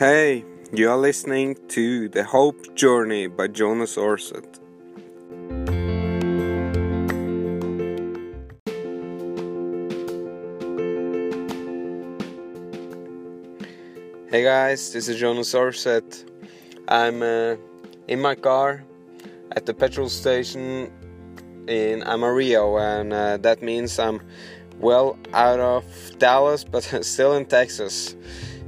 Hey, you are listening to The Hope Journey by Jonas Orset. Hey guys, this is Jonas Orset. I'm uh, in my car at the petrol station in Amarillo, and uh, that means I'm well out of Dallas, but still in Texas.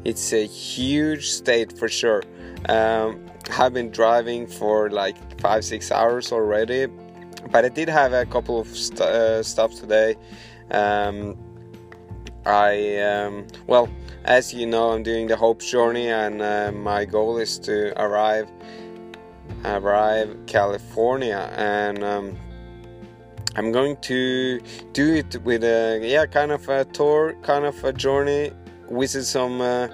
It's a huge state for sure. Um, I've been driving for like five, six hours already, but I did have a couple of st- uh, stops today. Um, I, um, well, as you know, I'm doing the Hope Journey, and uh, my goal is to arrive, arrive California, and um, I'm going to do it with a yeah, kind of a tour, kind of a journey visit some uh,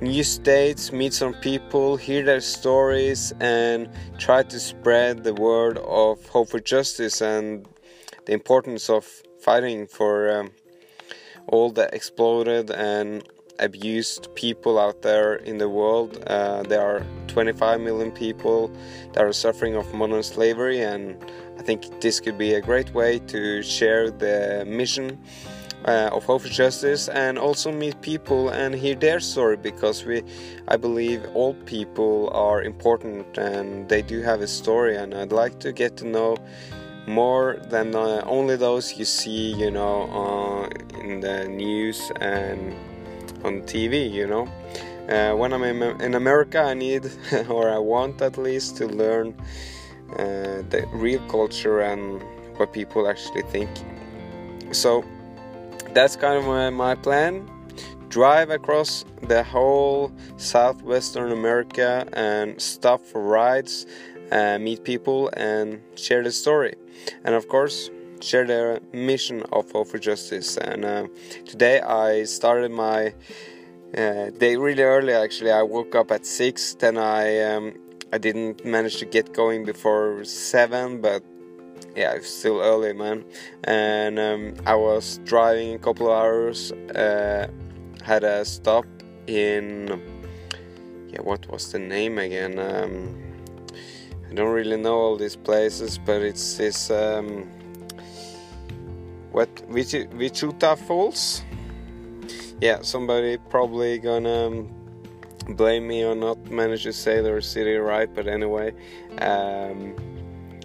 new states, meet some people, hear their stories, and try to spread the word of hope for justice and the importance of fighting for um, all the exploded and abused people out there in the world. Uh, there are 25 million people that are suffering of modern slavery, and I think this could be a great way to share the mission uh, of Hope for Justice and also meet people and hear their story because we, I believe, all people are important and they do have a story, and I'd like to get to know more than uh, only those you see, you know, uh, in the news and on TV, you know. Uh, when I'm in, America, I need, or I want at least, to learn uh, the real culture and what people actually think. So, that's kind of my, my plan. Drive across the whole southwestern america and stop for rides meet people and share the story. And of course share the mission of hope for justice. And uh, today i started my uh, day really early. Actually i woke up at 6 then i um, i didn't manage to get going before 7 but yeah, it's still early, man. And um, I was driving a couple of hours. Uh, had a stop in yeah, what was the name again? Um, I don't really know all these places, but it's this um, what Vich- Wichita Falls. Yeah, somebody probably gonna um, blame me or not manage to say their city right, but anyway. Um,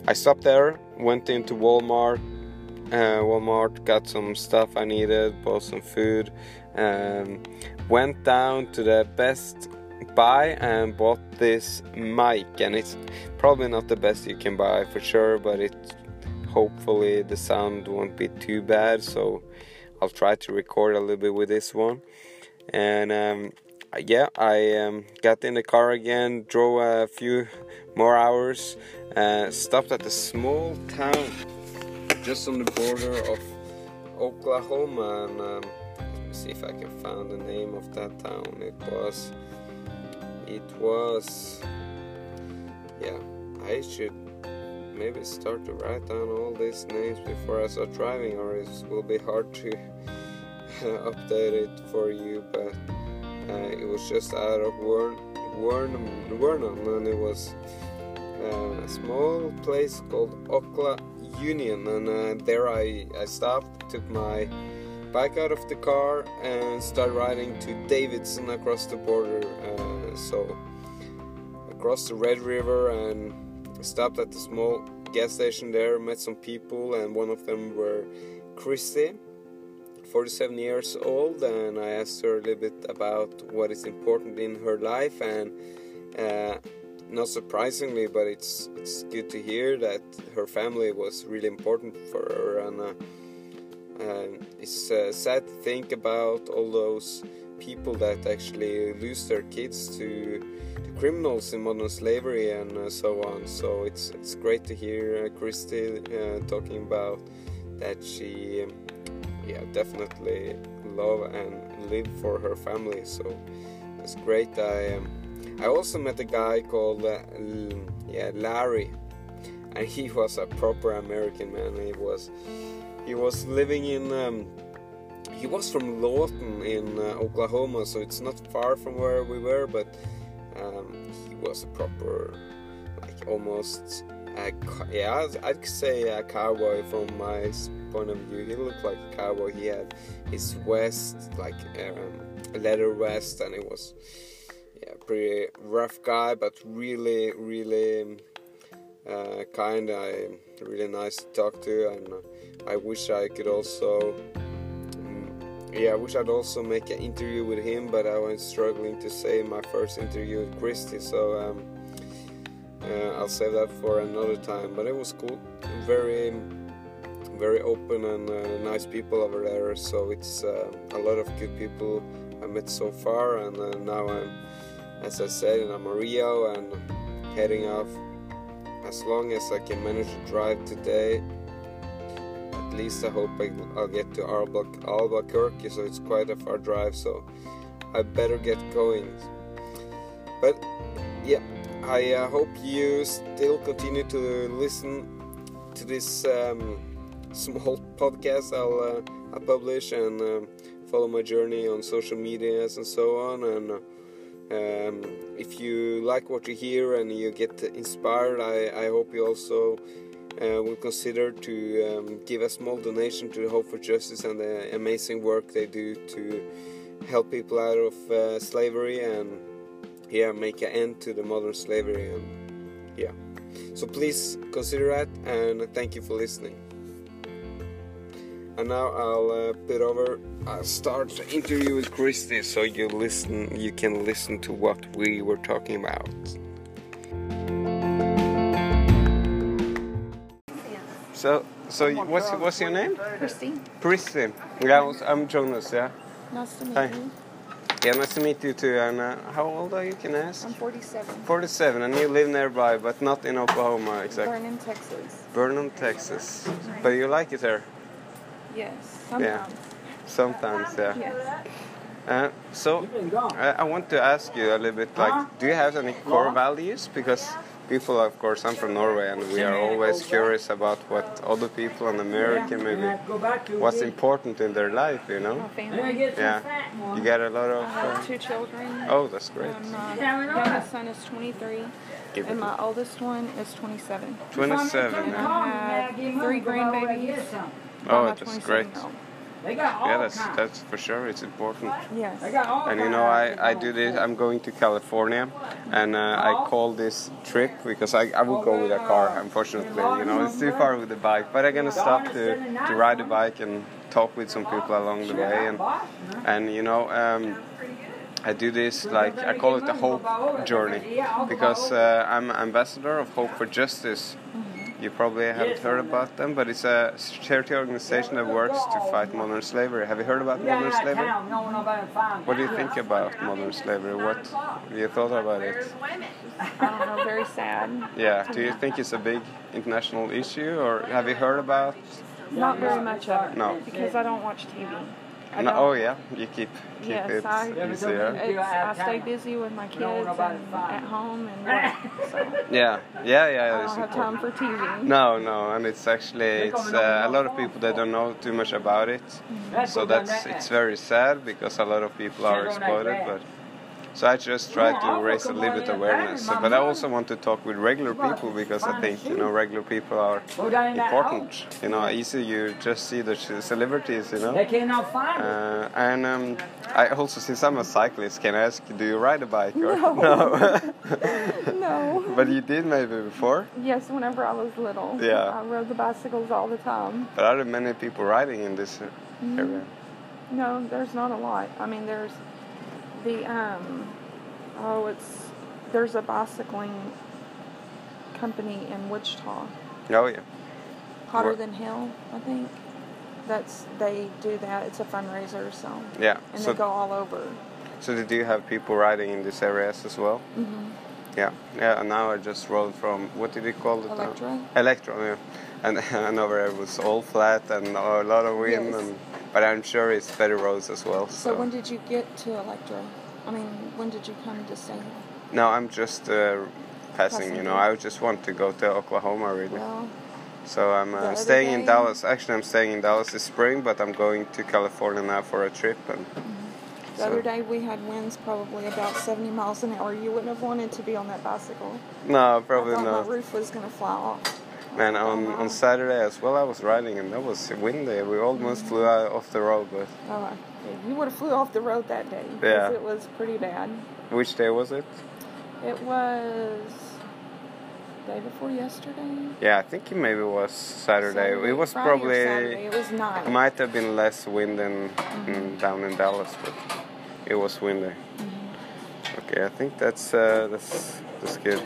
I stopped there, went into Walmart. Uh, Walmart got some stuff I needed, bought some food, um, went down to the Best Buy and bought this mic. And it's probably not the best you can buy for sure, but it hopefully the sound won't be too bad. So I'll try to record a little bit with this one. And um, yeah, I um, got in the car again, drove a few more hours, uh, stopped at a small town just on the border of Oklahoma, and um, let me see if I can find the name of that town. It was, it was, yeah. I should maybe start to write down all these names before I start driving, or it will be hard to update it for you, but. Uh, it was just out of Vernon, and it was uh, a small place called Okla Union, and uh, there I, I stopped, took my bike out of the car, and started riding to Davidson across the border. Uh, so across the Red River, and stopped at the small gas station there, met some people, and one of them were Christy 47 years old and I asked her a little bit about what is important in her life and uh, not surprisingly but it's it's good to hear that her family was really important for her and uh, uh, it's uh, sad to think about all those people that actually lose their kids to, to criminals in modern slavery and uh, so on. So it's it's great to hear uh, Christy talking about that she um, yeah definitely love and live for her family so it's great i um, i also met a guy called uh, yeah larry and he was a proper american man. He was he was living in um, he was from Lawton in uh, Oklahoma, so it's not far from where we were, but um, he was a proper, like almost, yeah, I'd say a cowboy from my point of view. He looked like a cowboy. He had his vest, like um, a leather vest, and it was yeah, pretty rough guy, but really, really uh, kind. I really nice to talk to, and I wish I could also yeah, I wish I'd also make an interview with him, but I was struggling to say my first interview with Christy, so um, uh, I'll save that for another time. But it was cool, very, very open and uh, nice people over there. So it's uh, a lot of good people I met so far, and uh, now I'm, as I said, in Amarillo and heading off. As long as I can manage to drive today, at least I hope I, will get to Albuquerque, so it's quite a far drive, so I better get going. But yeah, I uh, hope you still continue to listen to this um, small podcast I'll, uh, I'll publish and um, follow my journey on social medias and so on. And um, if you like what you hear and you get inspired, I, I hope you also uh, will consider to um, give a small donation to Hope for Justice and the amazing work they do to help people out of uh, slavery and yeah make an end to the modern slavery and yeah so please consider that and thank you for listening and now I'll uh, put over I'll start the interview with Christy so you listen you can listen to what we were talking about So, so what's what's your name? Christy. Christy. Yeah, I'm Jonas. Yeah. Nice to meet Hi. you. Yeah, nice to meet you too. And uh, how old are you? Can I ask? I'm 47. 47, and you live nearby, but not in Oklahoma, exactly. Born Texas. Vernon, Texas. But you like it there? Yes. Sometimes. Yeah. Sometimes, yeah. Yes. Uh, so, uh, I want to ask you a little bit, like, do you have any core values? Because people, of course, I'm from Norway, and we are always curious about what other people in America maybe what's important in their life, you know. Family. Yeah, you got a lot of. I have Uh, two children. oh, that's great. Um, my youngest son is 23, and my oldest one is 27. 27. And. I have three grandbabies. Oh, that's great. Yeah, that's that's for sure. It's important. Yes. And you know, I, I do this. I'm going to California, and uh, I call this trip because I, I will go with a car. Unfortunately, you know, it's too far with the bike. But I'm gonna stop to, to ride a bike and talk with some people along the way. And and you know, um, I do this like I call it the hope journey because uh, I'm ambassador of Hope for Justice. You probably haven't heard about them, but it's a charity organization that works to fight modern slavery. Have you heard about modern slavery? What do you think about modern slavery? What do you thought about it? I don't know. Very sad. Yeah. Do you think it's a big international issue, or have you heard about? Not very much of it. No. Because I don't watch TV. I No, oh yeah, you keep keep Yes, it I- easy. Yeah. It's, I stay busy with my kids and at home and work, so Yeah, yeah, I yeah. don't It's have important. time for TV. No, no, and it's actually it's uh, a lot of people they don't know too much about it, so that's it's very sad because a lot of people are exploited. But so I just try to raise a little bit awareness. But I also want to talk with regular people because I think you know regular people are important. You know, easy you just see the celebrities, you know. They cannot find it. Uh, and um, I also, since I'm a cyclist, can I ask, do you ride a bike? Or? No. No. but you did maybe before. Yes, whenever I was little. Yeah. I rode the bicycles all the time. But are there many people riding in this area? No, there's not a lot. I mean, there's the um, oh, it's there's a bicycling company in Wichita, Oh yeah. Hotter Than Hell, I think. That's they do that. It's a fundraiser, so Yeah. and So, they go all over. so did you have people riding in these areas as well? hmm Yeah. Yeah. And now I just rode from what did you call it? now? Electra. Yeah. And and over there was all flat and a lot of wind. Yes. And but I'm sure it's better roads as well. So when did you get to Electra? I mean, when did you come to stay here? No, I'm just uh, passing. You know, I just want to go to Oklahoma really. Well, So I'm uh, staying in Dallas. Actually, I'm staying in Dallas this spring, but I'm going to California now for a trip. And The so- other day we had winds probably about 70 miles an hour. You wouldn't have wanted to be on that bicycle. no, probably I thought not. my roof was going to fly off. Man, on, on Saturday as well, I was riding and that was windy. We almost flew out off the road, but Oh, you would have flew off the road that day. Yeah. It was pretty bad. which day was it? It was day before yesterday. Yeah, I think it maybe was Saturday. Saturday, it was Friday probably Saturday. It was nice. might have been less wind than Mm-hmm. mm, down in Dallas, but it was windy. Mm-hmm. Okay, I think that's uh, that's that's good.